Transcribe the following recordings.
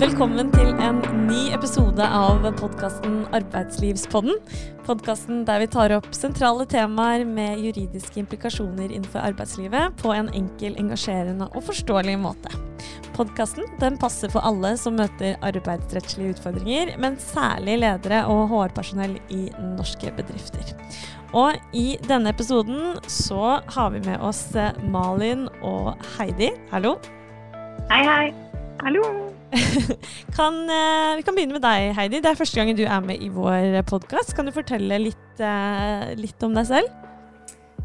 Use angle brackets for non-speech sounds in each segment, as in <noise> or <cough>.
Velkommen til en ny episode av podkasten Arbeidslivspodden. Podkasten der vi tar opp sentrale temaer med juridiske implikasjoner innenfor arbeidslivet på en enkel, engasjerende og forståelig måte. Podkasten passer for alle som møter arbeidsrettslige utfordringer, men særlig ledere og HR-personell i norske bedrifter. Og i denne episoden så har vi med oss Malin og Heidi. Hallo. Hei, hei. Hallo. <laughs> kan, uh, vi kan begynne med deg, Heidi. Det er første gangen du er med i vår podkast. Kan du fortelle litt, uh, litt, om deg selv?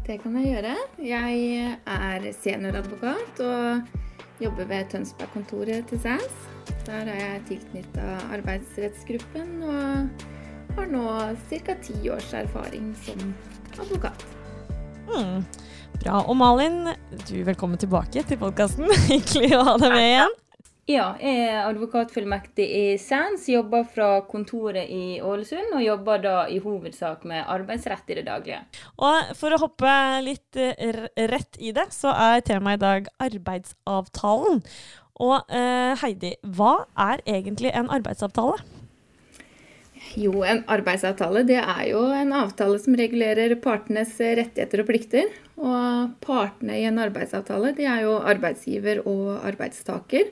Det kan jeg gjøre. Jeg er senioradvokat og jobber ved Tønsberg-kontoret til SAS. Der er jeg tilknytta arbeidsrettsgruppen og har nå ca. ti års erfaring som advokat. Mm, bra. Og Malin, du velkommen tilbake til podkasten. <laughs> Hyggelig å ha deg med igjen. Ja, jeg er advokatfullmektig i SANS, jobber fra kontoret i Ålesund og jobber da i hovedsak med arbeidsrett i det daglige. Og For å hoppe litt rett i det, så er temaet i dag arbeidsavtalen. Og eh, Heidi, hva er egentlig en arbeidsavtale? Jo, en arbeidsavtale det er jo en avtale som regulerer partenes rettigheter og plikter. Og partene i en arbeidsavtale det er jo arbeidsgiver og arbeidstaker.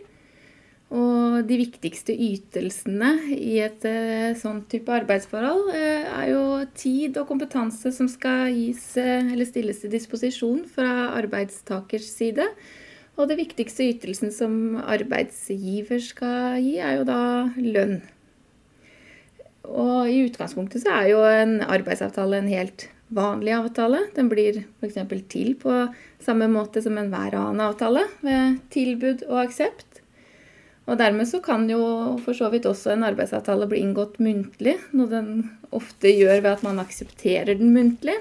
Og de viktigste ytelsene i et uh, sånn type arbeidsforhold uh, er jo tid og kompetanse som skal gis uh, eller stilles til disposisjon fra arbeidstakers side. Og det viktigste ytelsen som arbeidsgiver skal gi, er jo da lønn. Og i utgangspunktet så er jo en arbeidsavtale en helt vanlig avtale. Den blir f.eks. til på samme måte som enhver annen avtale, ved tilbud og aksept. Og dermed så kan jo for så vidt også en arbeidsavtale bli inngått muntlig, noe den ofte gjør ved at man aksepterer den muntlig.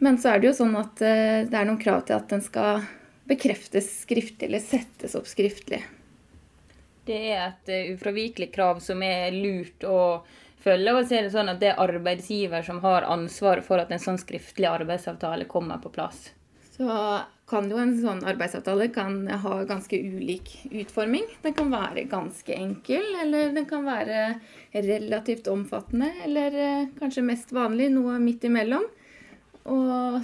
Men så er det jo sånn at eh, det er noen krav til at den skal bekreftes skriftlig eller settes opp skriftlig. Det er et eh, ufravikelig krav som er lurt å følge. Og så er det sånn at det er arbeidsgiver som har ansvar for at en sånn skriftlig arbeidsavtale kommer på plass. Så kan jo en sånn arbeidsavtale kan ha ganske ulik utforming. Den kan være ganske enkel, eller den kan være relativt omfattende, eller eh, kanskje mest vanlig noe midt imellom. Og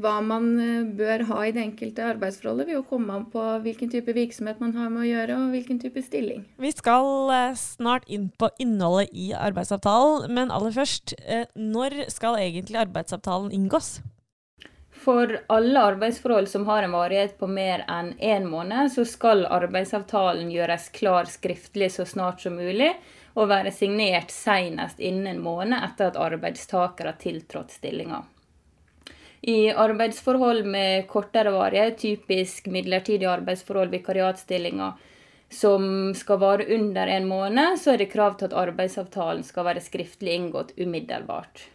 hva man eh, bør ha i det enkelte arbeidsforholdet, vil jo komme an på hvilken type virksomhet man har med å gjøre, og hvilken type stilling. Vi skal eh, snart inn på innholdet i arbeidsavtalen, men aller først, når skal egentlig arbeidsavtalen inngås? For alle arbeidsforhold som har en varighet på mer enn én måned, så skal arbeidsavtalen gjøres klar skriftlig så snart som mulig, og være signert senest innen en måned etter at arbeidstaker har tiltrådt stillinga. I arbeidsforhold med kortere varighet, typisk midlertidig arbeidsforhold, vikariatstillinger, som skal vare under en måned, så er det krav til at arbeidsavtalen skal være skriftlig inngått umiddelbart.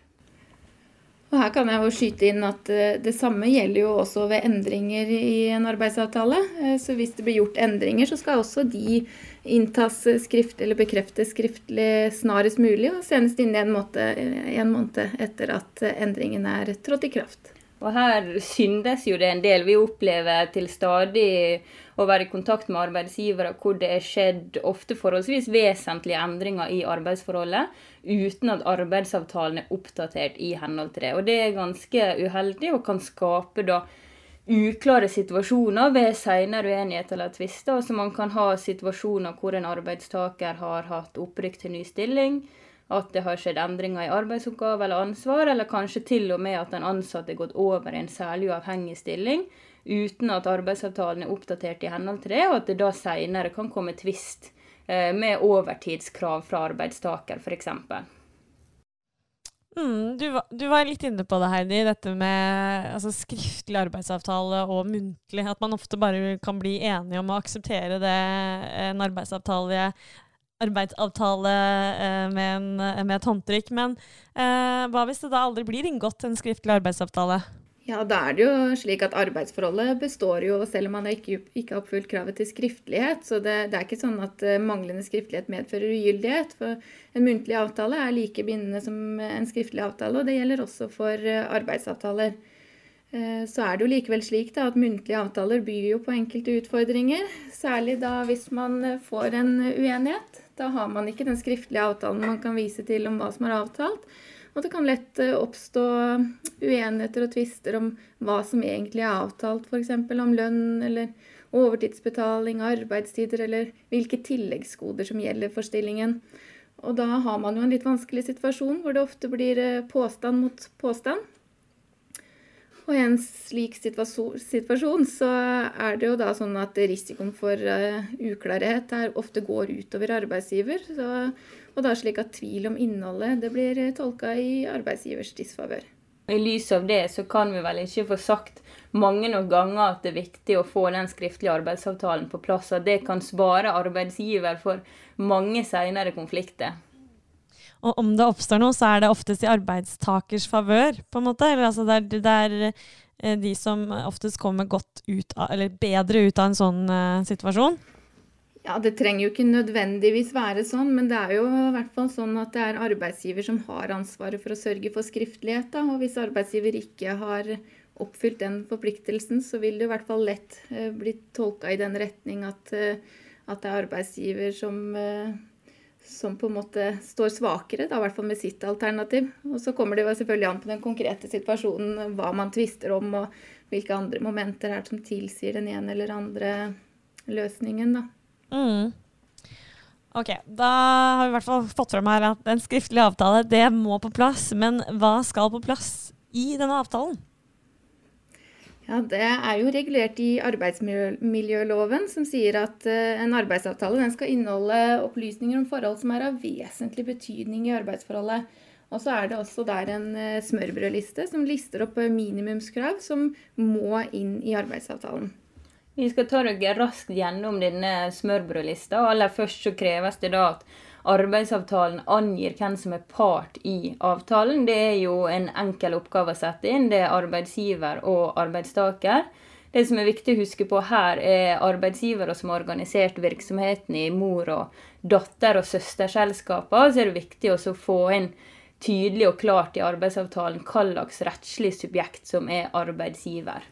Og her kan jeg jo skyte inn at eh, det samme gjelder jo også ved endringer i en arbeidsavtale. Eh, så hvis det blir gjort endringer, så skal også de inntas skrift eller bekreftes skriftlig snarest mulig, og senest innen en, måte, en måned etter at endringen er trådt i kraft. Og her syndes jo det en del. Vi opplever til stadig å være i kontakt med arbeidsgivere hvor det er skjedd ofte forholdsvis vesentlige endringer i arbeidsforholdet uten at arbeidsavtalen er oppdatert i henhold til det. Og det er ganske uheldig og kan skape da uklare situasjoner ved senere uenighet eller tvister. Så man kan ha situasjoner hvor en arbeidstaker har hatt opprykk til ny stilling at det har skjedd endringer i arbeidsoppgave eller ansvar, eller kanskje til og med at den ansatte er gått over i en særlig uavhengig stilling uten at arbeidsavtalen er oppdatert i henhold til det, og at det da senere kan komme tvist eh, med overtidskrav fra arbeidstaker, f.eks. Mm, du, du, var litt inne på det, Heidi, dette med altså, skriftlig arbeidsavtale og muntlig. At man ofte bare kan bli enige om å akseptere det en arbeidsavtale arbeidsavtale eh, med, en, med, et håndtrykk. Men eh, hva hvis det da aldri blir inngått en skriftlig arbeidsavtale? Ja, da er det jo slik at arbeidsforholdet består jo selv om man ikke, ikke har oppfylt kravet til skriftlighet. Så det, det, er ikke sånn at uh, manglende skriftlighet medfører ugyldighet. For en muntlig avtale er like bindende som en skriftlig avtale, og det gjelder også for uh, arbeidsavtaler. Eh, så er det jo likevel slik da, at muntlige avtaler byr jo på enkelte utfordringer. Særlig da hvis man eh, får en uenighet. Da har man ikke den skriftlige avtalen man kan vise til om hva som er avtalt. Og det kan lett oppstå uenigheter og tvister om hva som egentlig er avtalt, f.eks. om lønn eller overtidsbetaling, arbeidstider eller hvilke tilleggsgoder som gjelder for stillingen. Og da har man jo en litt vanskelig situasjon hvor det ofte blir eh, påstand mot påstand. Og i en slik situasjon så er det jo da sånn at risikoen for uklarhet ofte går utover arbeidsgiver. Så, og da slik at tvil om innholdet det blir tolka i arbeidsgivers disfavør. I lys av det så kan vi vel ikke få sagt mange nok ganger at det er viktig å få den skriftlige arbeidsavtalen på plass. At det kan spare arbeidsgiver for mange senere konflikter. Og om det oppstår noe, så er det oftest i arbeidstakers favør, på en måte. Eller, altså, det, er, det er eh, de som oftest kommer godt ut av, eller bedre ut av en sånn uh, situasjon. Ja, Det trenger jo ikke nødvendigvis være sånn, men det er jo i hvert fall sånn at det er arbeidsgiver som har ansvaret for å sørge for skriftlighet. Da. Og hvis arbeidsgiver ikke har oppfylt den forpliktelsen, så vil det i hvert fall lett eh, bli tolka i den retning at, eh, at, det er arbeidsgiver som, eh, som på en måte står svakere, da, i hvert fall med sitt alternativ. Og så kommer det jo selvfølgelig an på den konkrete situasjonen, hva man tvister om, og hvilke andre momenter er som tilsier den ene eller andre løsningen. da. Mm. Ok, Da har vi i hvert fall fått fram her at en skriftlig avtale det må på plass. Men hva skal på plass i denne avtalen? Ja, Det er jo regulert i arbeidsmiljøloven, som sier at uh, en arbeidsavtale skal inneholde opplysninger om forhold som er av vesentlig betydning i arbeidsforholdet. Og så er det også der en uh, smørbrødliste som lister opp uh, minimumskrav som må inn i arbeidsavtalen. Vi skal ta dere raskt gjennom denne smørbrødlista. Aller først så kreves det da at arbeidsavtalen angir hvem som er part i avtalen. Det er jo en enkel oppgave å sette inn. Det er arbeidsgiver og arbeidstaker. Det som er viktig å huske på her, er arbeidsgivere som har organisert virksomheten i mor- og datter- og søsterselskaper. Så er det viktig å få inn tydelig og klart i arbeidsavtalen hva slags rettslig subjekt som er arbeidsgiver.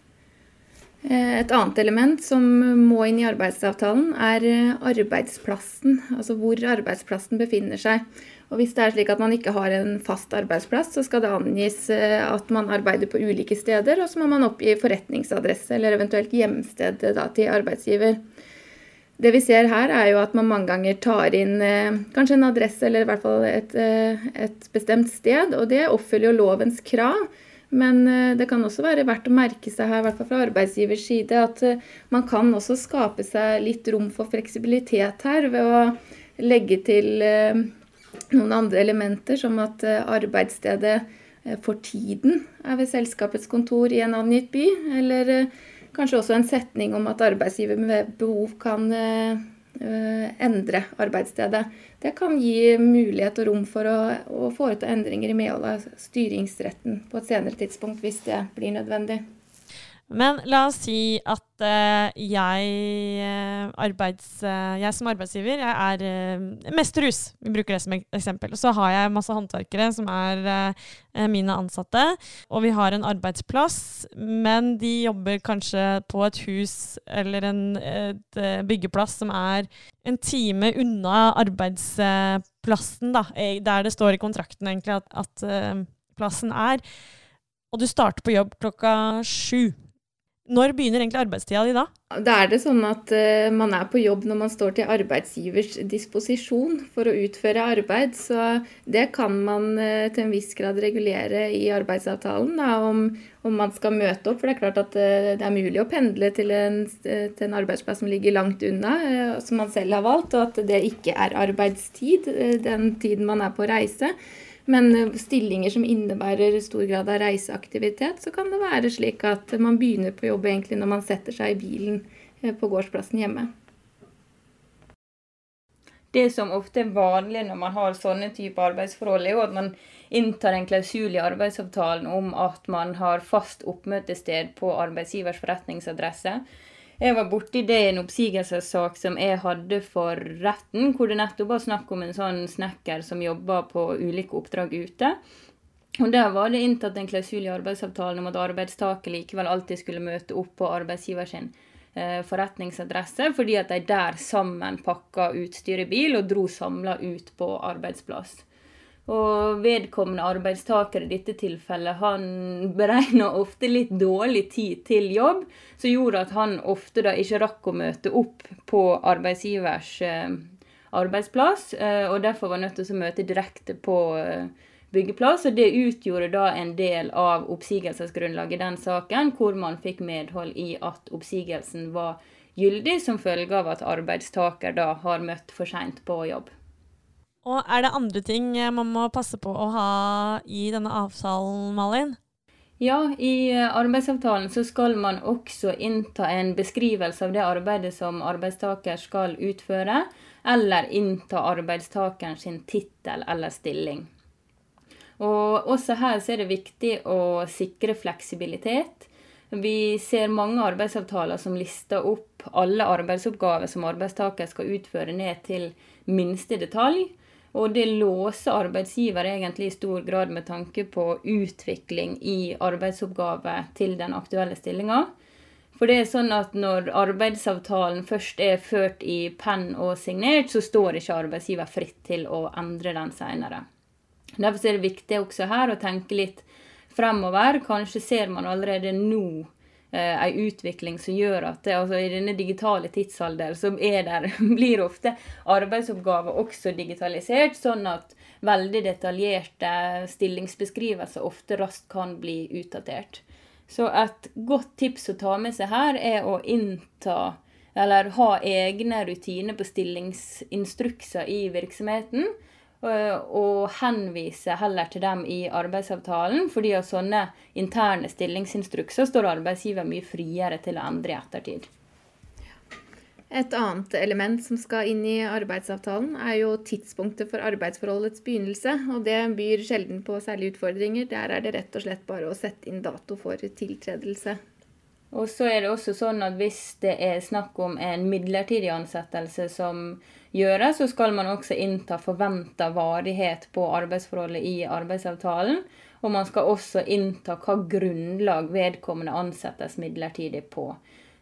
Eh, et annet element som må inn i arbeidsavtalen, er eh, arbeidsplassen. Altså hvor arbeidsplassen befinner seg. Og Hvis det er slik at man ikke har en fast arbeidsplass, så skal det angis eh, at man arbeider på ulike steder, og så må man oppgi forretningsadresse eller eventuelt hjemsted til arbeidsgiver. Det vi ser her, er jo at man mange ganger tar inn kanskje en adresse eller i hvert fall et, et bestemt sted, og det oppfyller jo lovens krav. Men eh, det kan også være verdt å merke seg her, i hvert fall fra arbeidsgivers side, at eh, man kan også skape seg litt rom for fleksibilitet her ved å legge til eh, noen andre elementer, som at arbeidsstedet for tiden er ved selskapets kontor i en angitt by, eller kanskje også en setning om at arbeidsgiver med behov kan endre arbeidsstedet. Det kan gi mulighet og rom for å, å foreta endringer i medhold av styringsretten på et senere tidspunkt, hvis det blir nødvendig. Men la oss si at uh, jeg, uh, arbeids, uh, jeg, som arbeidsgiver jeg er mesterhus. Vi bruker det som eksempel. Så har jeg masse håndverkere som er mine ansatte. Og vi har en arbeidsplass, men de jobber kanskje på et hus eller en et, byggeplass som er en time unna arbeidsplassen, da, der det står i kontrakten egentlig at, at plassen er. Og du starter på jobb klokka sju. Når begynner egentlig arbeidstida di da? Da er det sånn at uh, man er på jobb når man står til arbeidsgivers disposisjon for å utføre arbeid. Så det kan man uh, til en viss grad regulere i arbeidsavtalen da, om, om, man skal møte opp. For det er klart at uh, det er mulig å pendle til en, til en, arbeidsplass som ligger langt unna, som man selv har valgt, og at det ikke er arbeidstid den tiden man er på reise. Men eh, stillinger som innebærer stor grad av reiseaktivitet, så kan det være slik at man begynner på jobb egentlig når man setter seg i bilen eh, på gårdsplassen hjemme. Det som ofte er vanlig når man har sånne typer arbeidsforhold, er jo at man inntar en klausul i arbeidsavtalen om at man har fast oppmøtested på arbeidsgivers forretningsadresse. Jeg var borti det i en oppsigelsessak som jeg hadde for retten, hvor det nettopp var snakk om en sånn snekker som jobba på ulike oppdrag ute. Og Der var det inntatt en klausul i arbeidsavtalen om at arbeidstaker likevel alltid skulle møte opp på arbeidsgiver sin eh, forretningsadresse, fordi at de der sammen pakka utstyr i bil og dro samla ut på arbeidsplass. Og vedkommende arbeidstaker i dette tilfellet, han beregna ofte litt dårlig tid til jobb, som gjorde at han ofte da ikke rakk å møte opp på arbeidsgivers eh, arbeidsplass, eh, og derfor var nødt til å møte direkte på eh, byggeplass. Og det utgjorde da en del av oppsigelsesgrunnlaget i den saken, hvor man fikk medhold i at oppsigelsen var gyldig som følge av at arbeidstaker da har møtt for seint på jobb. Og er det andre ting eh, man må passe på å ha i denne avtalen, Malin? Ja, i eh, arbeidsavtalen så skal man også innta en beskrivelse av det arbeidet som arbeidstaker skal utføre, eller innta arbeidstakeren sin tittel eller stilling. Og også her så er det viktig å sikre fleksibilitet. Vi ser mange arbeidsavtaler som lister opp alle arbeidsoppgaver som arbeidstaker skal utføre ned til minste detalj. Og det låser arbeidsgiver egentlig i stor grad med tanke på utvikling i arbeidsoppgaver til den aktuelle stillinga. For det er sånn at når arbeidsavtalen først er ført i penn og signert, så står ikke arbeidsgiver fritt til å endre den seinere. Derfor er det viktig også her å tenke litt fremover. Kanskje ser man allerede nå eh, ei utvikling som gjør at altså i denne digitale tidsalder så der, <laughs> blir ofte arbeidsoppgaver også digitalisert, sånn at veldig detaljerte stillingsbeskrivelser ofte raskt kan bli utdatert. Så et godt tips å ta med seg her er å innta eller ha egne rutiner på stillingsinstrukser i virksomheten og henvise heller til dem i arbeidsavtalen, fordi av sånne interne stillingsinstrukser står arbeidsgiver mye friere til å endre i ettertid. Et annet element som skal inn i arbeidsavtalen, er jo tidspunktet for arbeidsforholdets begynnelse. Og det byr sjelden på særlige utfordringer. Der er det rett og slett bare å sette inn dato for tiltredelse. Og så er det også sånn at hvis det er snakk om en midlertidig ansettelse som gjøres, så skal man også innta forventa varighet på arbeidsforholdet i arbeidsavtalen. Og man skal også innta hva grunnlag vedkommende ansettes midlertidig på.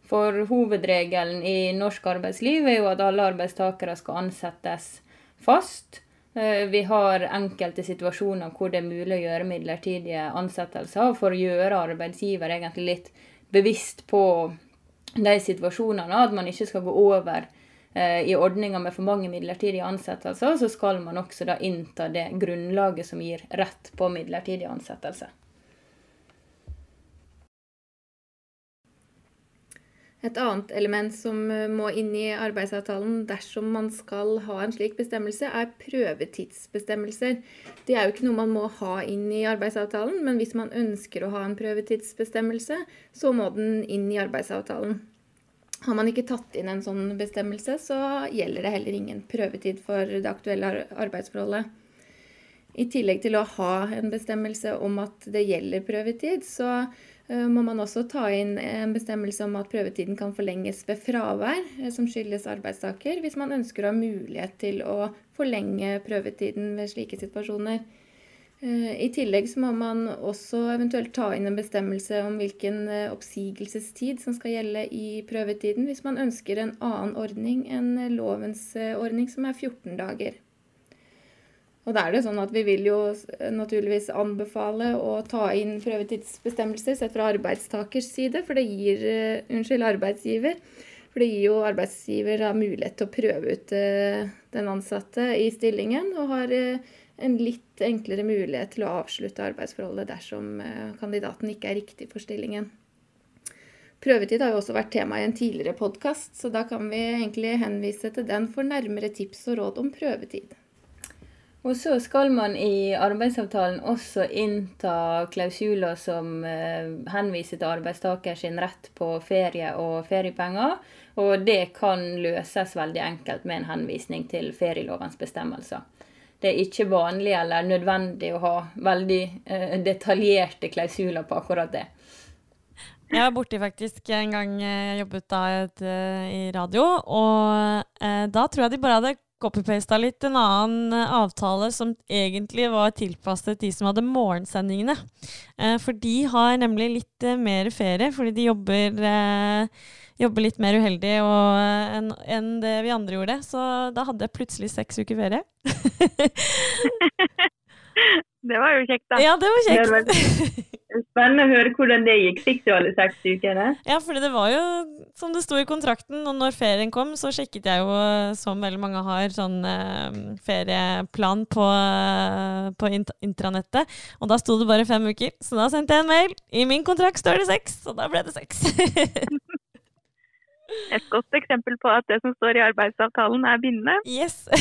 For hovedregelen i norsk arbeidsliv er jo at alle arbeidstakere skal ansettes fast. Eh, vi har enkelte situasjoner hvor det er mulig å gjøre midlertidige ansettelser. For å gjøre arbeidsgiver egentlig litt bevisst på de situasjonene, at man ikke skal gå over i ordninger med for mange midlertidige ansettelser, så skal man også da innta det grunnlaget som gir rett på midlertidig ansettelse. Et annet element som eh, må inn i arbeidsavtalen dersom man skal ha en slik bestemmelse, er prøvetidsbestemmelser. Det er jo ikke noe man må ha inn i arbeidsavtalen, men hvis man ønsker å ha en prøvetidsbestemmelse, så må den inn i arbeidsavtalen. Har man ikke tatt inn en sånn bestemmelse, så gjelder det heller ingen prøvetid for det aktuelle arbeidsforholdet. I tillegg til å ha en bestemmelse om at det gjelder prøvetid, så Eh, må man også ta inn en bestemmelse om at prøvetiden kan forlenges ved fravær eh, som skyldes arbeidstaker, hvis man ønsker å ha mulighet til å forlenge prøvetiden ved slike situasjoner. Eh, I tillegg så må man også eventuelt ta inn en bestemmelse om hvilken oppsigelsestid som skal gjelde i prøvetiden, hvis man ønsker en annen ordning enn lovens ordning, som er 14 dager. Og da er det sånn at Vi vil jo naturligvis anbefale å ta inn prøvetidsbestemmelser sett fra arbeidstakers side, for det gir Unnskyld, arbeidsgiver. For det gir jo arbeidsgiver mulighet til å prøve ut den ansatte i stillingen, og har en litt enklere mulighet til å avslutte arbeidsforholdet dersom kandidaten ikke er riktig for stillingen. Prøvetid har jo også vært tema i en tidligere podkast, så da kan vi egentlig henvise til den for nærmere tips og råd om prøvetid. Og så skal man i arbeidsavtalen også innta klausuler som eh, henviser til arbeidstaker sin rett på ferie og feriepenger. Og det kan løses veldig enkelt med en henvisning til ferielovens bestemmelser. Det er ikke vanlig eller nødvendig å ha veldig eh, detaljerte klausuler på akkurat det. Jeg var borti faktisk en gang jeg jobbet da i radio, og eh, da tror jeg de bare hadde copy-pasta litt en annen eh, avtale som egentlig var tilpasset de som hadde morgensendingene. Eh, for de har nemlig litt eh, mer ferie, fordi de jobber, eh, jobber litt mer uheldig enn en det vi andre gjorde. Så da hadde jeg plutselig seks uker ferie. <laughs> det var jo kjekt, da. Ja, det var kjekt. Det var Spennende å høre hvordan det gikk. Fikk du alle seks ukene? Ja, for det var jo som det sto i kontrakten, og når ferien kom, så sjekket jeg jo, som veldig mange har, sånn eh, ferieplan på, eh, på int intranettet. Og da sto det bare fem uker, så da sendte jeg en mail. I min kontrakt står det seks, og da ble det seks. <laughs> Et godt eksempel på at det som står i arbeidsavtalen er bindende. Yes. <laughs>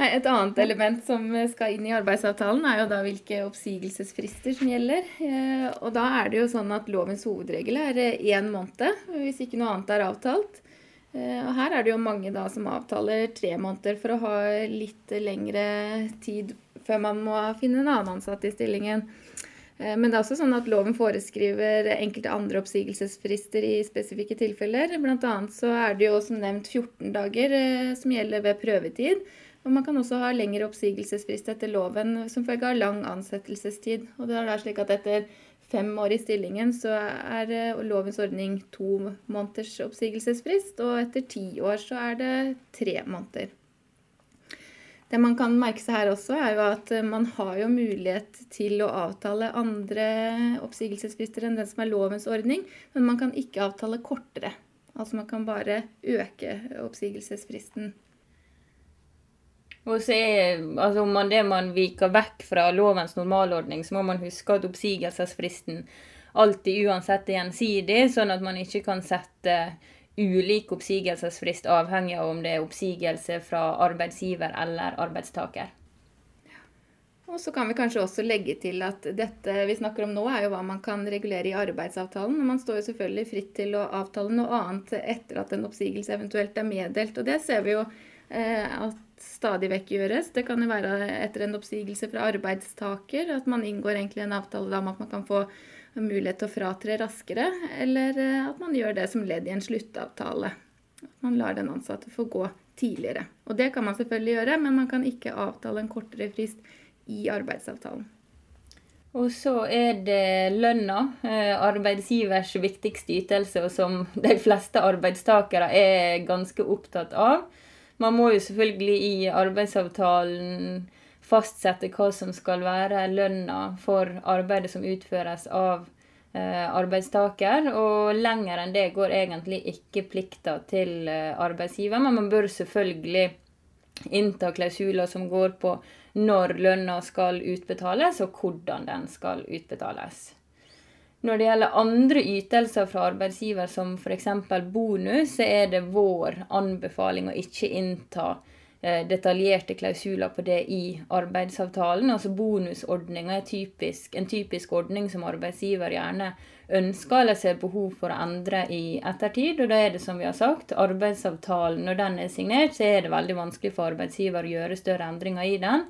Et annet element som skal inn i arbeidsavtalen, er jo da hvilke oppsigelsesfrister som gjelder. Eh, og da er det jo sånn at lovens hovedregel er én måned, hvis ikke noe annet er avtalt. Eh, og her er det jo mange da som avtaler tre måneder for å ha litt lengre tid før man må finne en annen ansatt i stillingen. Eh, men det er også sånn at loven foreskriver enkelte andre oppsigelsesfrister i spesifikke tilfeller. Annet så er det jo som nevnt 14 dager som gjelder ved prøvetid. Og Man kan også ha lengre oppsigelsesfrist etter loven som følge av lang ansettelsestid. Og det er da slik at Etter fem år i stillingen så er eh, lovens ordning to måneders oppsigelsesfrist, og etter ti år så er det tre måneder. Det man kan merke seg her også, er jo at eh, man har jo mulighet til å avtale andre oppsigelsesfrister enn den som er lovens ordning, men man kan ikke avtale kortere. Altså man kan bare øke oppsigelsesfristen. Og så er, altså Om man det man viker vekk fra lovens normalordning, så må man huske at oppsigelsesfristen alltid uansett er gjensidig, sånn at man ikke kan sette ulik oppsigelsesfrist avhengig av om det er oppsigelse fra arbeidsgiver eller arbeidstaker. Og så kan vi kanskje også legge til at dette vi snakker om nå, er jo hva man kan regulere i arbeidsavtalen. Og man står jo selvfølgelig fritt til å avtale noe annet etter at en oppsigelse eventuelt er meddelt. Og det ser vi jo eh, at stadig vekk gjøres. Det kan jo være etter en oppsigelse fra arbeidstaker, at man inngår egentlig en avtale om at man kan få mulighet til å fratre raskere, eller eh, at man gjør det som ledd i en sluttavtale. At man lar den ansatte få gå tidligere. Og det kan man selvfølgelig gjøre, men man kan ikke avtale en kortere frist i arbeidsavtalen. Og så er det lønna, eh, arbeidsgivers viktigste ytelse, og som de fleste arbeidstakere er ganske opptatt av. Man må jo selvfølgelig i arbeidsavtalen fastsette hva som skal være lønna for arbeidet som utføres av eh, arbeidstaker. Og lenger enn det går egentlig ikke plikta til eh, arbeidsgiver. Men man bør selvfølgelig innta klausuler som går på når lønna skal utbetales, og hvordan den skal utbetales. Når det gjelder andre ytelser fra arbeidsgiver, som f.eks. bonus, så er det vår anbefaling å ikke innta detaljerte klausuler på det i arbeidsavtalen. Altså Bonusordninga er typisk, en typisk ordning som arbeidsgiver gjerne ønsker eller ser behov for å endre i ettertid. Og da er det som vi har sagt, arbeidsavtalen, når den er signert, så er det veldig vanskelig for arbeidsgiver å gjøre større endringer i den.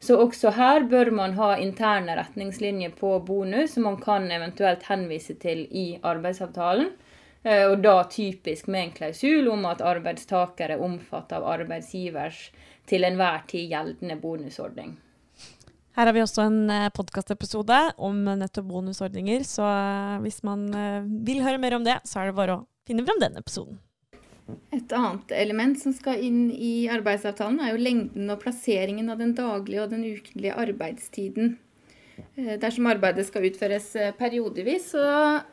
Så også her bør man ha interne retningslinjer på bonus som man kan eventuelt henvise til i arbeidsavtalen. Eh, og da typisk med en klausul om at arbeidstaker er omfattet av arbeidsgivers til enhver tid gjeldende bonusordning. Her har vi også en eh, podkastepisode om nettopp bonusordninger, så eh, hvis man vil høre mer om det, så er det bare å finne fram den episoden. Et annet element som skal inn i arbeidsavtalen, er jo lengden og plasseringen av den daglige og den ukentlige arbeidstiden. Eh, dersom arbeidet skal utføres eh, periodevis, så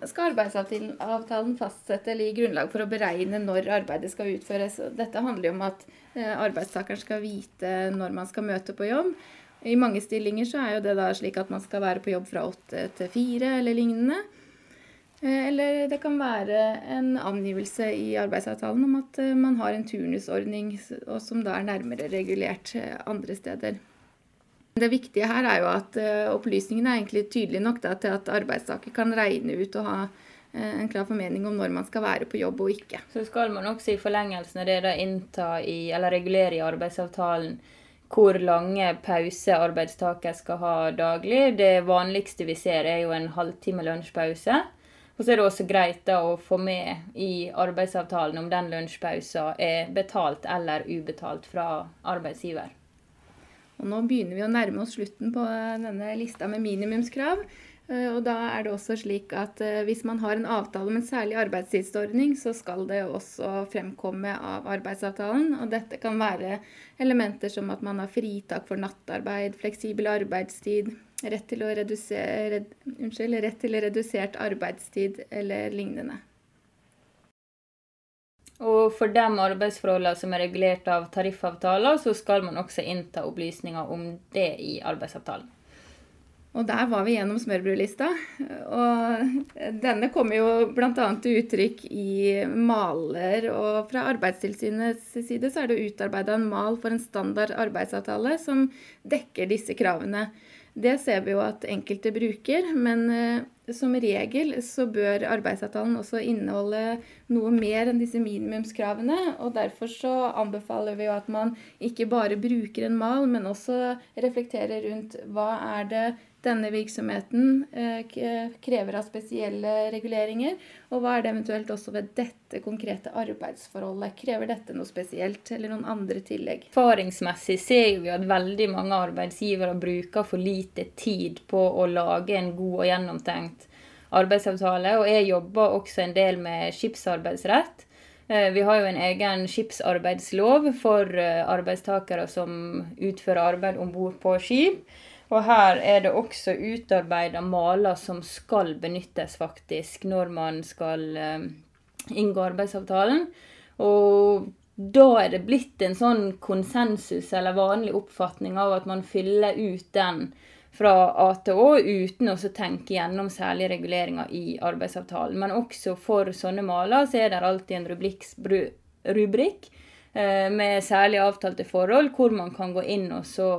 skal arbeidsavtalen fastsette eller gi grunnlag for å beregne når arbeidet skal utføres. Dette handler jo om at eh, arbeidstakeren skal vite når man skal møte på jobb. I mange stillinger så er jo det da slik at man skal være på jobb fra åtte til fire eller lignende. Eller det kan være en angivelse i arbeidsavtalen om at man har en turnusordning og som da er nærmere regulert andre steder. Det viktige her er jo at opplysningene er egentlig tydelige nok da, til at arbeidstaker kan regne ut og ha en klar formening om når man skal være på jobb og ikke. Så skal man også i forlengelsen av det da innta i, eller regulere i arbeidsavtalen hvor lange pauser arbeidstaker skal ha daglig. Det vanligste vi ser er jo en halvtime lunsjpause. Og så er det også greit da å få med i arbeidsavtalen om den lunsjpausen er betalt eller ubetalt fra arbeidsgiver. Og nå begynner vi å nærme oss slutten på denne lista med minimumskrav. Eh, og da er det også slik at eh, hvis man har en avtale om en særlig arbeidstidsordning, så skal det også fremkomme av arbeidsavtalen. Og dette kan være elementer som at man har fritak for nattarbeid, fleksibel arbeidstid, rett til, redusere, red, unnskyld, rett til redusert arbeidstid eller lignende. Og for de arbeidsforholdene som er regulert av tariffavtaler, så skal man også innta opplysninger om det i arbeidsavtalen. Og der var vi gjennom smørbrødlista. Og denne kommer jo bl.a. til uttrykk i maler. Og fra Arbeidstilsynets side så er det utarbeida en mal for en standard arbeidsavtale som dekker disse kravene. Det ser vi jo at enkelte bruker, men eh, som regel så bør arbeidsavtalen også inneholde noe mer enn disse minimumskravene. og Derfor så anbefaler vi jo at man ikke bare bruker en mal, men også reflekterer rundt hva er det denne virksomheten eh, krever av spesielle reguleringer, og hva er det eventuelt også ved dette konkrete arbeidsforholdet? Krever dette noe spesielt, eller noen andre tillegg? Erfaringsmessig ser vi at veldig mange arbeidsgivere bruker for lite tid på å lage en god og gjennomtenkt arbeidsavtale, og jeg jobber også en del med skipsarbeidsrett. Eh, vi har jo en egen skipsarbeidslov for eh, arbeidstakere som utfører arbeid om bord på skip. Og her er det også utarbeida maler som skal benyttes faktisk når man skal uh, inngå arbeidsavtalen. Og da er det blitt en sånn konsensus eller vanlig oppfatning av at man fyller ut den fra A til Å uten å tenke gjennom særlige reguleringer i arbeidsavtalen. Men også for sånne maler så er det alltid en rubrikk uh, med særlig avtalte forhold, hvor man kan gå inn og så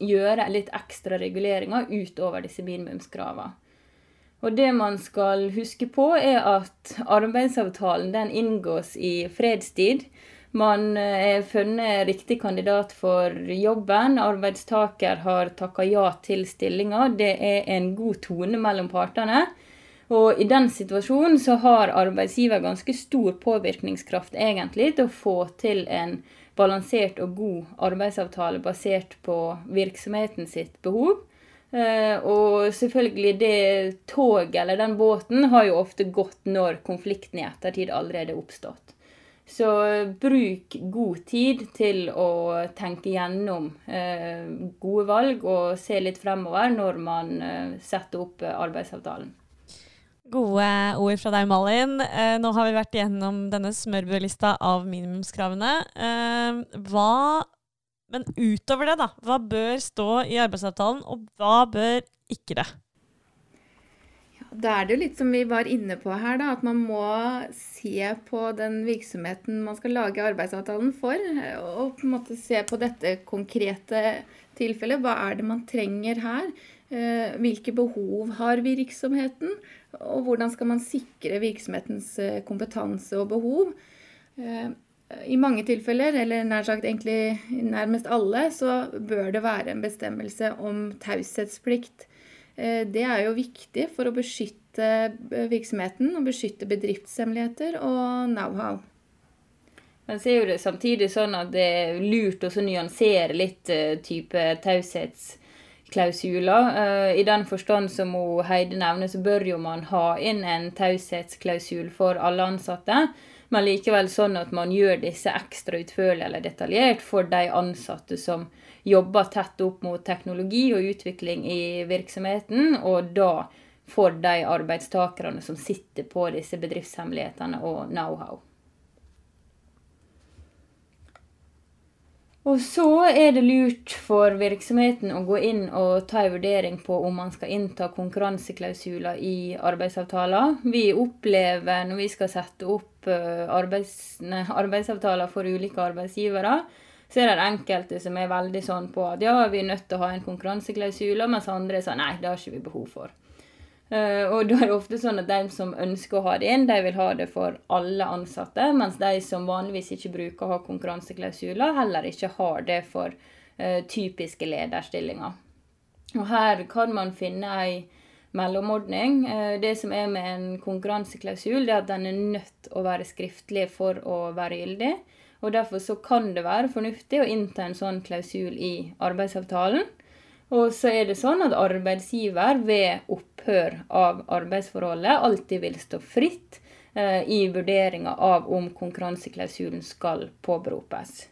gjøre litt ekstra reguleringer utover disse minimumskravene. Og det man skal huske på, er at arbeidsavtalen den inngås i fredstid. Man eh, er funnet riktig kandidat for jobben. Arbeidstaker har takka ja til stillinga. Det er en god tone mellom partene. Og i den situasjonen så har arbeidsgiver ganske stor påvirkningskraft egentlig til å få til en balansert og god arbeidsavtale basert på virksomheten sitt behov. Eh, og selvfølgelig, det toget eller den båten har jo ofte gått når konflikten i ettertid allerede er oppstått. Så bruk god tid til å tenke gjennom eh, gode valg og se litt fremover når man eh, setter opp arbeidsavtalen. Gode ord fra deg, Malin. Eh, nå har vi vært igjennom denne smørbrødlista av minimumskravene. Eh, hva, men utover det, da. Hva bør stå i arbeidsavtalen, og hva bør ikke det? Da er det jo litt som vi var inne på her, da, at man må se på den virksomheten man skal lage arbeidsavtalen for, og på en måte se på dette konkrete tilfellet. Hva er det man trenger her? Eh, hvilke behov har virksomheten, og hvordan skal man sikre virksomhetens eh, kompetanse og behov. Eh, I mange tilfeller, eller nær sagt egentlig nærmest alle, så bør det være en bestemmelse om taushetsplikt. Det er jo viktig for å beskytte virksomheten og beskytte bedriftshemmeligheter og know-how. Men så er jo det samtidig sånn at det er lurt å nyansere litt type taushetsklausuler. Eh, I den forstand som Heide nevner, så bør jo man ha inn en taushetsklausul for alle ansatte. Men likevel sånn at man gjør disse ekstra utførlig eller detaljert for de ansatte som jobber tett opp mot teknologi og utvikling i virksomheten, og da for de arbeidstakerne som sitter på disse bedriftshemmelighetene og know-how. Og så er det lurt for virksomheten å gå inn og ta en vurdering på om man skal innta konkurranseklausuler i arbeidsavtaler. Vi opplever når vi skal sette opp eh, arbeids, ne, arbeidsavtaler for ulike arbeidsgivere, så er det enkelte som er veldig sånn på at ja, vi er nødt til å ha en konkurranseklausul, mens andre er sånn nei, det har ikke vi behov for. Uh, og da er det ofte sånn at de som ønsker å ha det inn, de vil ha det for alle ansatte, mens de som vanligvis ikke bruker å ha konkurranseklausuler, heller ikke har det for uh, typiske lederstillinger. Og her kan man finne ei mellomordning. Uh, det som er med en konkurranseklausul, det er at den er nødt å være skriftlig for å være gyldig. Og Derfor så kan det være fornuftig å innta en sånn klausul i arbeidsavtalen. Og så er det sånn at arbeidsgiver ved opphør av arbeidsforholdet alltid vil stå fritt eh, i vurderinga av om konkurranseklausulen skal påberopes.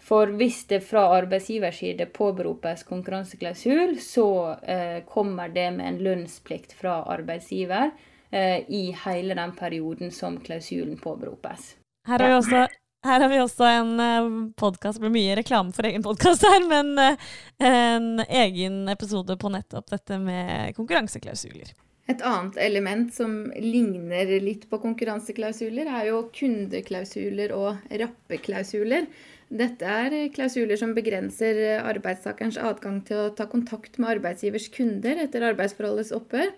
For hvis det fra arbeidsgivers side påberopes konkurranseklausul, så eh, kommer det med en lønnsplikt fra arbeidsgiver eh, i hele den perioden som klausulen påberopes. Her er vi også her har vi også en uh, podkast, blir mye reklame for egen podkast her, men uh, en egen episode på nettopp dette med konkurranseklausuler. Et annet element som ligner litt på konkurranseklausuler, er jo kundeklausuler og rappeklausuler. Dette er klausuler som begrenser arbeidstakerens adgang til å ta kontakt med arbeidsgivers kunder etter arbeidsforholdets opphør.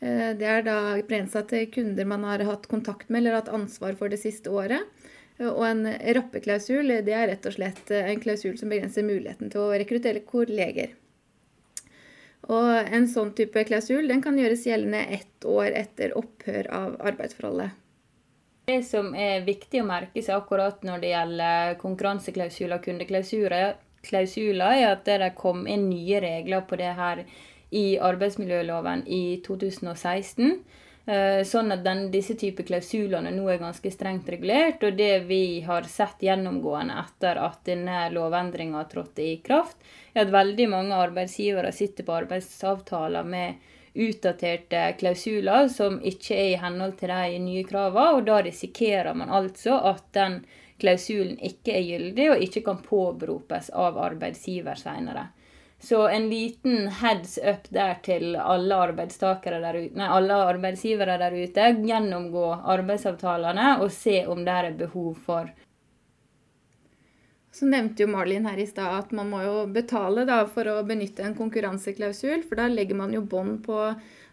Eh, det er da begrensa til kunder man har hatt kontakt med eller hatt ansvar for det siste året. Og en rappeklausul det er rett og slett en klausul som begrenser muligheten til å rekruttere kolleger. Og en sånn type klausul den kan gjøres gjeldende ett år etter opphør av arbeidsforholdet. Det som er viktig å merke seg akkurat når det gjelder konkurranseklausuler og kundeklausuler, er at det kom inn nye regler på det her i arbeidsmiljøloven i 2016. Eh, sånn at den, disse typer klausulene nå er ganske strengt regulert. Og det vi har sett gjennomgående etter at denne lovendringa trådte i kraft, er at veldig mange arbeidsgivere sitter på arbeidsavtaler med utdaterte klausuler som ikke er i henhold til de nye kravene, og da risikerer man altså at den klausulen ikke er gyldig og ikke kan påberopes av arbeidsgiver senere. Så en liten heads up der til alle, der ute, nei, alle arbeidsgivere der ute. Gjennomgå arbeidsavtalene og se om det er behov for så nevnte jo Marlin her i stad at man må jo betale da, for å benytte en konkurranseklausul, for da legger man jo bånd på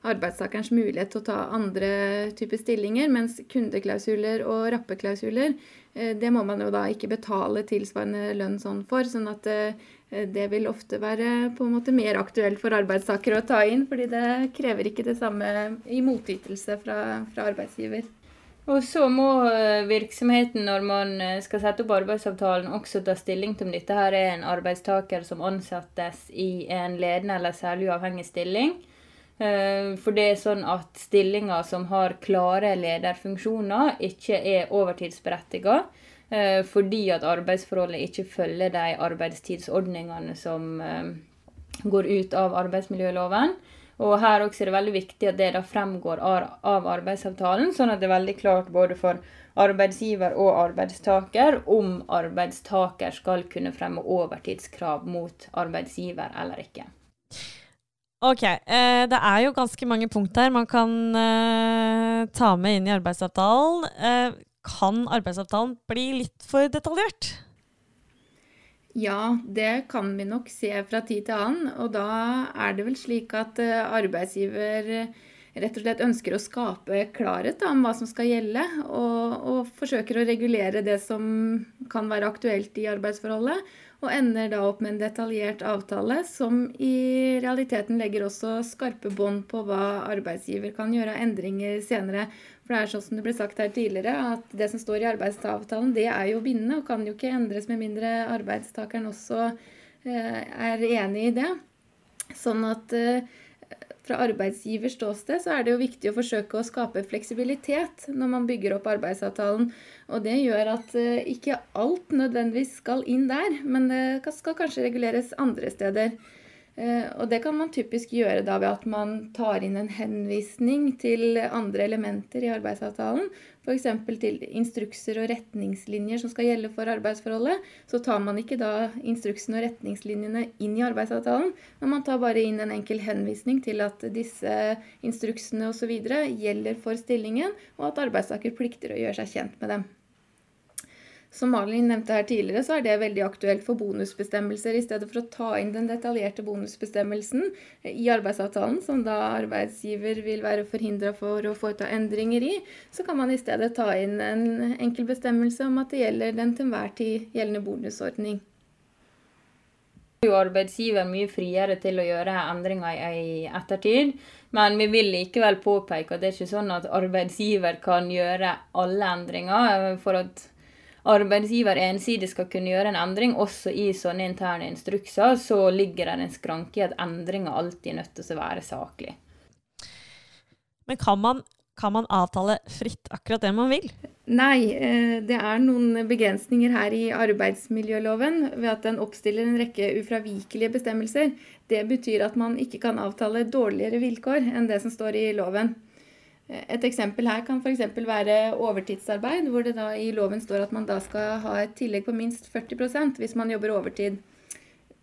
arbeidstakerens mulighet til å ta andre typer stillinger, mens kundeklausuler og rappeklausuler, eh, det må man jo da ikke betale tilsvarende lønn sånn for. sånn at eh, det vil ofte være på en måte mer aktuelt for arbeidstakere å ta inn, fordi det krever ikke det samme i motytelse fra, fra arbeidsgiver. Og så må eh, virksomheten, når man eh, skal sette opp arbeidsavtalen, også ta stilling til om dette her er en arbeidstaker som ansettes i en ledende eller særlig uavhengig stilling. Eh, for det er sånn at stillinger som har klare lederfunksjoner, ikke er overtidsberettiga. Fordi at arbeidsforholdet ikke følger de arbeidstidsordningene som går ut av arbeidsmiljøloven. Og her også er det veldig viktig at det da fremgår av arbeidsavtalen, sånn at det er veldig klart både for arbeidsgiver og arbeidstaker om arbeidstaker skal kunne fremme overtidskrav mot arbeidsgiver eller ikke. Ok, eh, det er jo ganske mange punkter man kan eh, ta med inn i arbeidsavtalen. Eh, kan arbeidsavtalen bli litt for detaljert? Ja, det kan vi nok se fra tid til annen. Og da er det vel slik at eh, arbeidsgiver eh, rett og slett ønsker å skape klarhet om hva som skal gjelde, og, og, forsøker å regulere det som kan være aktuelt i arbeidsforholdet. Og ender da opp med en detaljert avtale som i realiteten legger også skarpe bånd på hva arbeidsgiver kan gjøre av endringer senere. For det er sånn som det ble sagt her tidligere, at det som står i arbeidsavtalen, det er jo bindende og kan jo ikke endres med mindre arbeidstakeren også eh, er enig i det. Sånn at eh, fra arbeidsgivers ståsted så er det jo viktig å forsøke å skape fleksibilitet når man bygger opp arbeidsavtalen. Og det gjør at eh, ikke alt nødvendigvis skal inn der, men det skal kanskje reguleres andre steder. Eh, og det kan man typisk gjøre da ved at man tar inn en henvisning til andre elementer i arbeidsavtalen. F.eks. til instrukser og retningslinjer som skal gjelde for arbeidsforholdet. Så tar man ikke da instruksene og retningslinjene inn i arbeidsavtalen, men man tar bare inn en enkel henvisning til at disse instruksene osv. gjelder for stillingen, og at arbeidstaker plikter å gjøre seg kjent med dem. Som Malin nevnte her tidligere, så er det veldig aktuelt for bonusbestemmelser. I stedet for å ta inn den detaljerte bonusbestemmelsen i arbeidsavtalen, som da arbeidsgiver vil være forhindra for å foreta endringer i, så kan man i stedet ta inn en enkel bestemmelse om at det gjelder den til enhver tid gjeldende bonusordning. jo arbeidsgiver mye friere til å gjøre endringer i ettertid. Men vi vil likevel påpeke at det er ikke sånn at arbeidsgiver kan gjøre alle endringer. For at arbeidsgiver ensidig skal kunne gjøre en endring, også i sånne interne instrukser, så ligger det en skranke i at endringer alltid er nødt til å være saklig. Men kan man, kan man avtale fritt akkurat det man vil? Nei, eh, det er noen begrensninger her i arbeidsmiljøloven ved at den oppstiller en rekke ufravikelige bestemmelser. Det betyr at man ikke kan avtale dårligere vilkår enn det som står i loven. Et eksempel her kan f.eks. være overtidsarbeid, hvor det da i loven står at man da skal ha et tillegg på minst 40% hvis man jobber overtid.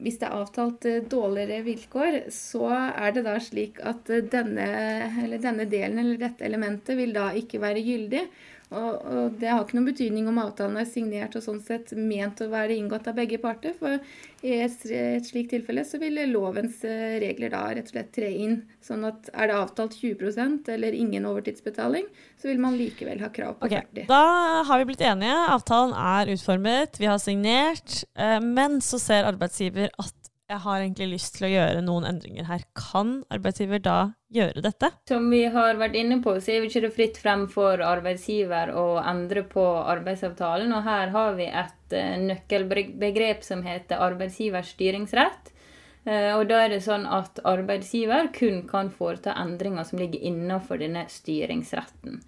Hvis det er avtalt eh, dårligere vilkår, så er det da slik at eh, denne, denne delen eller dette elementet vil da ikke være gyldig. Og, og, det har ikke noen betydning om avtalen er signert og sånn sett ment å være inngått av begge parter. For i et, et slikt tilfelle så vil lovens eh, regler da rett og slett tre inn. Sånn at er det avtalt 20% eller ingen overtidsbetaling, så vil man likevel ha krav på okay, 40 Da har vi blitt enige. Avtalen er utformet, vi har signert. Eh, men så ser arbeidsgiver at jeg har egentlig lyst til å gjøre noen endringer her. Kan arbeidsgiver da gjøre dette? Som vi har vært inne på, så er det ikke fritt frem for arbeidsgiver å endre på arbeidsavtalen. Og her har vi et uh, nøkkelbegrep som heter arbeidsgivers styringsrett. Uh, og da er det sånn at arbeidsgiver kun kan foreta endringer som ligger innenfor denne styringsretten.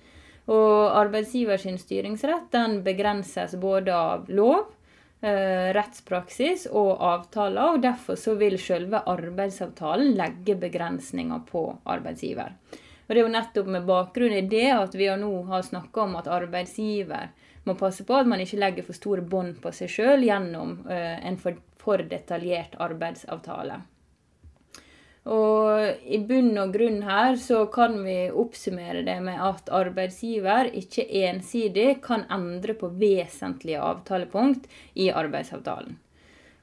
Og arbeidsgivers styringsrett den begrenses både av lov Eh, rettspraksis og avtaler, og derfor så vil selve arbeidsavtalen legge begrensninger på arbeidsgiver. Og Det er jo nettopp med bakgrunn i det at vi nå har snakka om at arbeidsgiver må passe på at man ikke legger for store bånd på seg sjøl gjennom uh, en for, for detaljert arbeidsavtale. Og i bunn og grunn her så kan vi oppsummere det med at arbeidsgiver ikke ensidig kan endre på vesentlige avtalepunkt i arbeidsavtalen.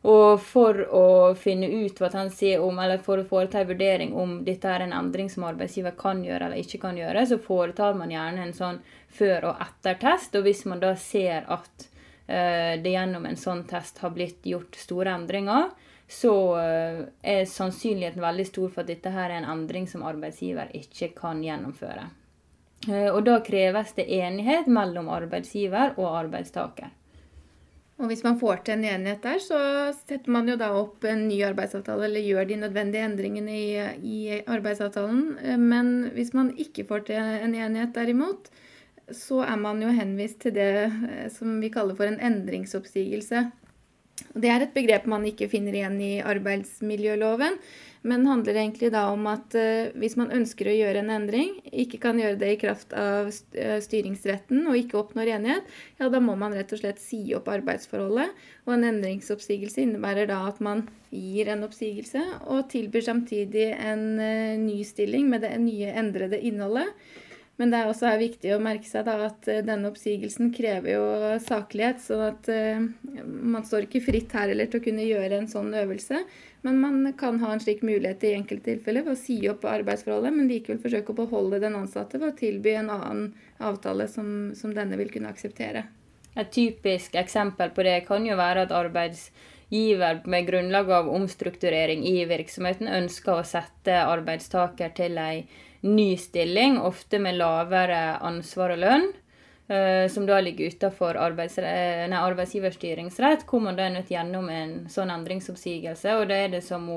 Og for å finne ut hva han sier om, eller for å foreta en vurdering om dette er en endring som arbeidsgiver kan gjøre eller ikke kan gjøre, så foretar man gjerne en sånn før- og etter-test. Og hvis man da ser at uh, det gjennom en sånn test har blitt gjort store endringer, så eh, er sannsynligheten veldig stor for at dette her er en endring som arbeidsgiver ikke kan gjennomføre. Eh, og da kreves det enighet mellom arbeidsgiver og arbeidstaker. Og hvis man får til en enighet der, så setter man jo da opp en ny arbeidsavtale eller gjør de nødvendige endringene i, i arbeidsavtalen. Eh, men hvis man ikke får til en enighet derimot, så er man jo henvist til det som vi kaller for en endringsoppsigelse. Det er et begrep man ikke finner igjen i arbeidsmiljøloven, men handler egentlig da om at uh, hvis man ønsker å gjøre en endring, ikke kan gjøre det i kraft av eh, styringsretten og ikke oppnår enighet, ja, da må man rett og slett si opp arbeidsforholdet. Og en endringsoppsigelse innebærer da at man gir en oppsigelse og tilbyr samtidig en uh, ny stilling med det nye endrede innholdet. Men det er også viktig å merke seg at eh, denne oppsigelsen krever jo saklighet. Så at uh, man står ikke fritt her heller til å kunne gjøre en sånn øvelse. Men man kan ha en slik mulighet i enkelte tilfeller ved å si opp arbeidsforholdet, men likevel forsøke å beholde den ansatte ved å tilby en annen avtale som, som denne vil kunne akseptere. Et typisk eksempel på det kan jo være at arbeidsgiver med grunnlag av omstrukturering i virksomheten ønsker å sette arbeidstaker til ei ny stilling, ofte med lavere ansvar og lønn, uh, som da ligger utenfor arbeids, arbeidsgivers styringsrett, hvor man da er nødt gjennom en sånn endringsoppsigelse. Og da er det som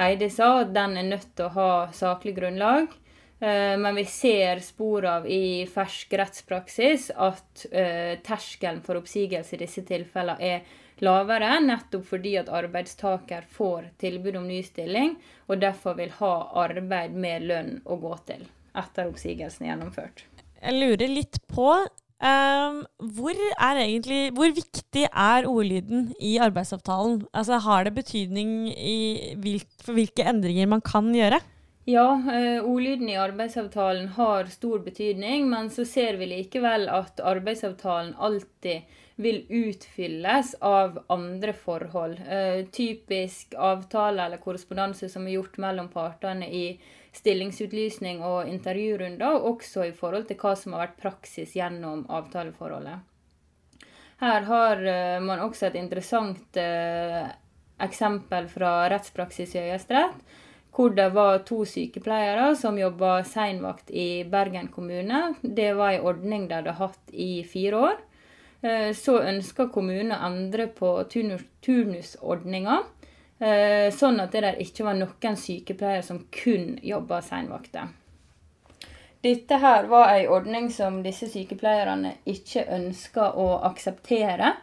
Heidi sa, at den er nødt til å ha saklig grunnlag. Uh, men vi ser spor av i fersk rettspraksis at uh, terskelen for oppsigelse i disse tilfellene er lavere, nettopp fordi at arbeidstaker får tilbud om ny stilling, og derfor vil ha arbeid med lønn å gå til etter oppsigelsen er gjennomført. Jeg lurer litt på um, hvor, egentlig, hvor, viktig er ordlyden i arbeidsavtalen? Altså, har det betydning hvilk, for hvilke endringer man kan gjøre? Ja, eh, ordlyden i arbeidsavtalen har stor betydning, men så ser vi likevel at arbeidsavtalen alltid vil utfylles av andre forhold. Uh, typisk avtale eller korrespondanse som er gjort mellom partene i stillingsutlysning og intervjurunder, også i forhold til hva som har vært praksis gjennom avtaleforholdet. Her har uh, man også et interessant uh, eksempel fra rettspraksis i Høyesterett, hvor det var to sykepleiere som jobba seinvakt i Bergen kommune. Det var en ordning de hadde hatt i fire år. Eh, så ønsker kommunen å endre på turnusordninga, eh, sånn at det der ikke var noen sykepleiere som kun jobba seinvakter. Dette her var en ordning som disse sykepleierne ikke ønska å akseptere.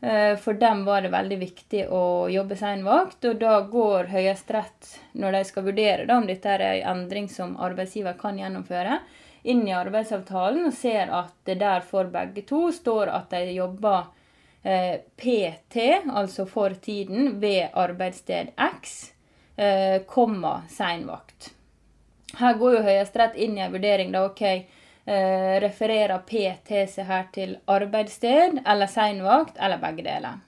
Eh, for dem var det veldig viktig å jobbe seinvakt, og da går Høyesterett, når de skal vurdere om dette er en endring som arbeidsgiver kan gjennomføre, inn i arbeidsavtalen og ser at det der for begge to står at de jobber eh, PT, altså for tiden, ved arbeidssted X, eh, komma seinvakt. Her går jo Høyesterett inn i en vurdering da, OK, eh, refererer PT seg her til arbeidssted eller seinvakt, eller begge deler.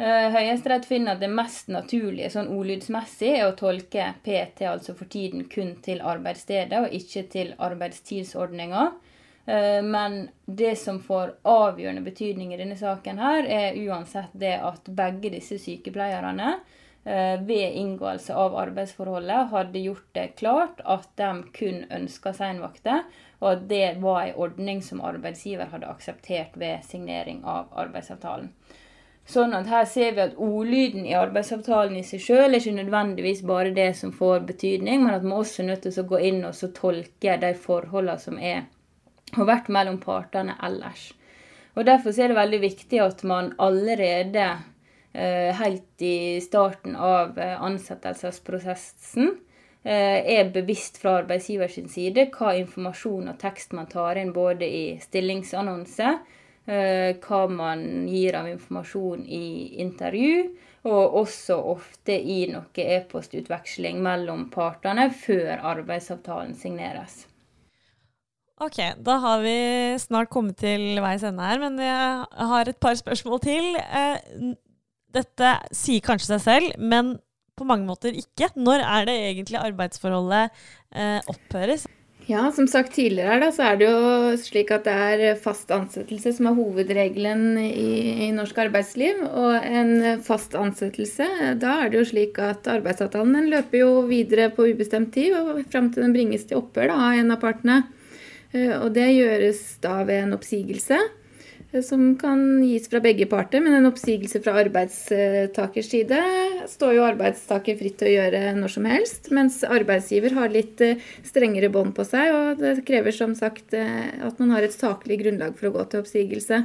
Eh, Høyesterett finner at det mest naturlige sånn ordlydsmessig er å tolke PT altså for tiden kun til arbeidsstedet, og ikke til arbeidstidsordninga. Eh, men det som får avgjørende betydning i denne saken, her, er uansett det at begge disse sykepleierne eh, ved inngåelse av arbeidsforholdet hadde gjort det klart at de kun ønska seinvakter, og at det var en ordning som arbeidsgiver hadde akseptert ved signering av arbeidsavtalen. Sånn at her ser vi at ordlyden i arbeidsavtalen i seg sjøl er ikke nødvendigvis bare det som får betydning, men at vi også er nødt til å gå inn og tolke de forholdene som er, har vært mellom partene ellers. Og Derfor er det veldig viktig at man allerede eh, helt i starten av eh, ansettelsesprosessen Eh, er bevisst fra arbeidsgivers side hva informasjon og tekst man tar inn både i stillingsannonse, eh, hva man gir av informasjon i intervju, og også ofte i noe e-postutveksling mellom partene før arbeidsavtalen signeres. Ok, da har vi snart kommet til veis ende her, men jeg har et par spørsmål til. Eh, dette sier kanskje seg selv, men på mange måter ikke. Når er det egentlig arbeidsforholdet eh, opphøres? Ja, som sagt tidligere her, så er det jo slik at det er fast ansettelse som er hovedregelen i, i, norsk arbeidsliv. Og en fast ansettelse, da er det jo slik at arbeidsavtalen den løper jo videre på ubestemt tid og fram til den bringes til opphør av en av partene. Eh, og det gjøres da ved en oppsigelse. Eh, som kan gis fra begge parter, men en oppsigelse fra arbeidstakers side står jo arbeidstaker fritt til å gjøre når som helst, mens arbeidsgiver har litt eh, strengere bånd på seg, og det krever som sagt eh, at man har et saklig grunnlag for å gå til oppsigelse.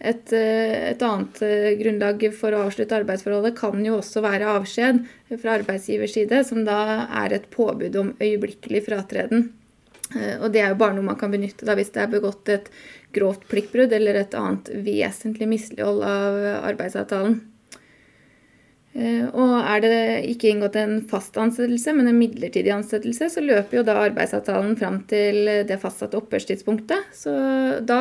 Et, et, annet grunnlag for å avslutte arbeidsforholdet kan jo også være avskjed fra arbeidsgivers side, som da er et påbud om øyeblikkelig fratreden. Og det er jo bare noe man kan benytte da hvis det er begått et grovt pliktbrudd eller et annet vesentlig mislighold av arbeidsavtalen. Eh, og er det ikke inngått en fast ansettelse, men en midlertidig ansettelse, så løper jo da arbeidsavtalen fram til det fastsatte opphørstidspunktet. Så da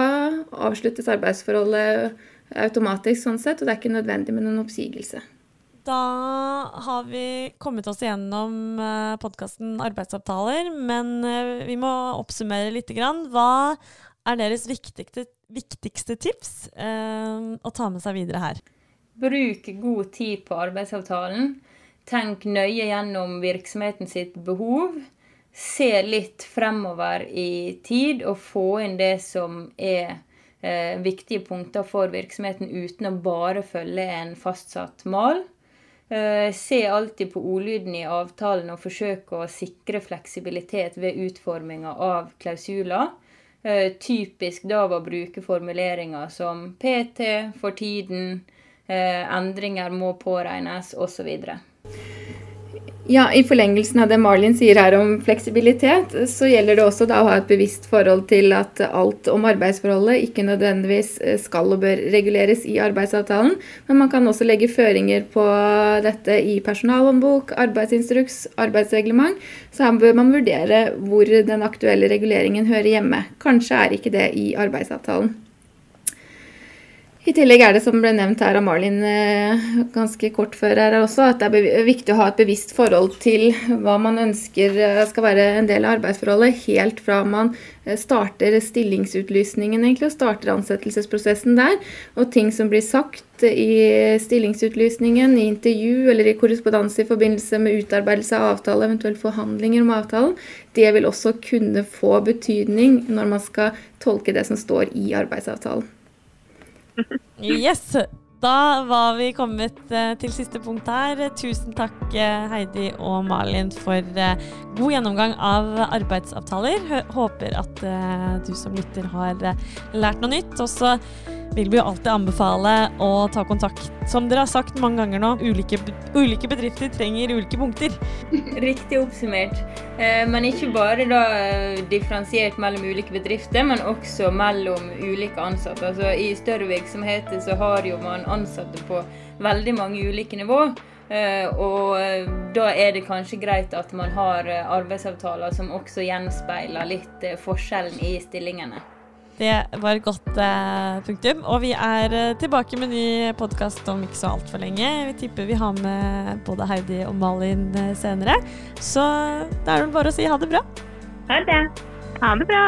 avsluttes arbeidsforholdet automatisk sånn sett, og det er ikke nødvendig med noen oppsigelse. Da har vi kommet oss igjennom eh, podkasten arbeidsavtaler, men eh, vi må oppsummere litt. Hva er deres viktigste, viktigste tips eh, å ta med seg videre her? Bruk god tid på arbeidsavtalen. Tenk nøye gjennom virksomheten sitt behov. Se litt fremover i tid og få inn det som er eh, viktige punkter for virksomheten, uten å bare følge en fastsatt mal. Eh, se alltid på ordlyden i avtalen og forsøke å sikre fleksibilitet ved utforminga av klausuler. Eh, typisk da å bruke formuleringer som PT, for tiden, eh, endringer må påregnes, osv. Ja, I forlengelsen av det Marlin sier her om fleksibilitet, så gjelder det også da å ha et bevisst forhold til at alt om arbeidsforholdet ikke nødvendigvis eh, skal og bør reguleres i arbeidsavtalen, men man kan også legge føringer på dette i personalhåndbok, arbeidsinstruks, arbeidsreglement. Så her bør man vurdere hvor den aktuelle reguleringen hører hjemme. Kanskje er ikke det i arbeidsavtalen. I tillegg er det, som ble nevnt her av Marlin eh, ganske kort før her også, at det er viktig å ha et bevisst forhold til hva man ønsker eh, skal være en del av arbeidsforholdet, helt fra man eh, starter stillingsutlysningen egentlig, og starter ansettelsesprosessen der. Og ting som blir sagt i stillingsutlysningen, i intervju eller i korrespondanse i forbindelse med utarbeidelse av avtale, eventuelt forhandlinger om avtalen, det vil også kunne få betydning når man skal tolke det som står i arbeidsavtalen. Yes! Da var vi kommet uh, til siste punkt her. Tusen takk, uh, Heidi og Malin, for uh, god gjennomgang av arbeidsavtaler. håper at du som lytter har lært noe nytt. Og så vil vi jo alltid anbefale å ta kontakt. Som dere har sagt mange ganger nå, ulike, ulike bedrifter trenger ulike punkter. <laughs> Riktig oppsummert. Eh, men ikke bare da eh, differensiert mellom ulike bedrifter, men også mellom ulike ansatte. Altså I større virksomheter så har jo man ansatte på veldig mange ulike nivå. Uh, og da er det kanskje greit at man har arbeidsavtaler som også gjenspeiler litt forskjellen i stillingene. Det var et godt eh, punktum. Og vi er eh, tilbake med ny podkast om ikke så altfor lenge. Vi tipper vi har med både Heidi og Malin eh, senere. Så da er det bare å si ha det bra. Ha det. Ha det bra.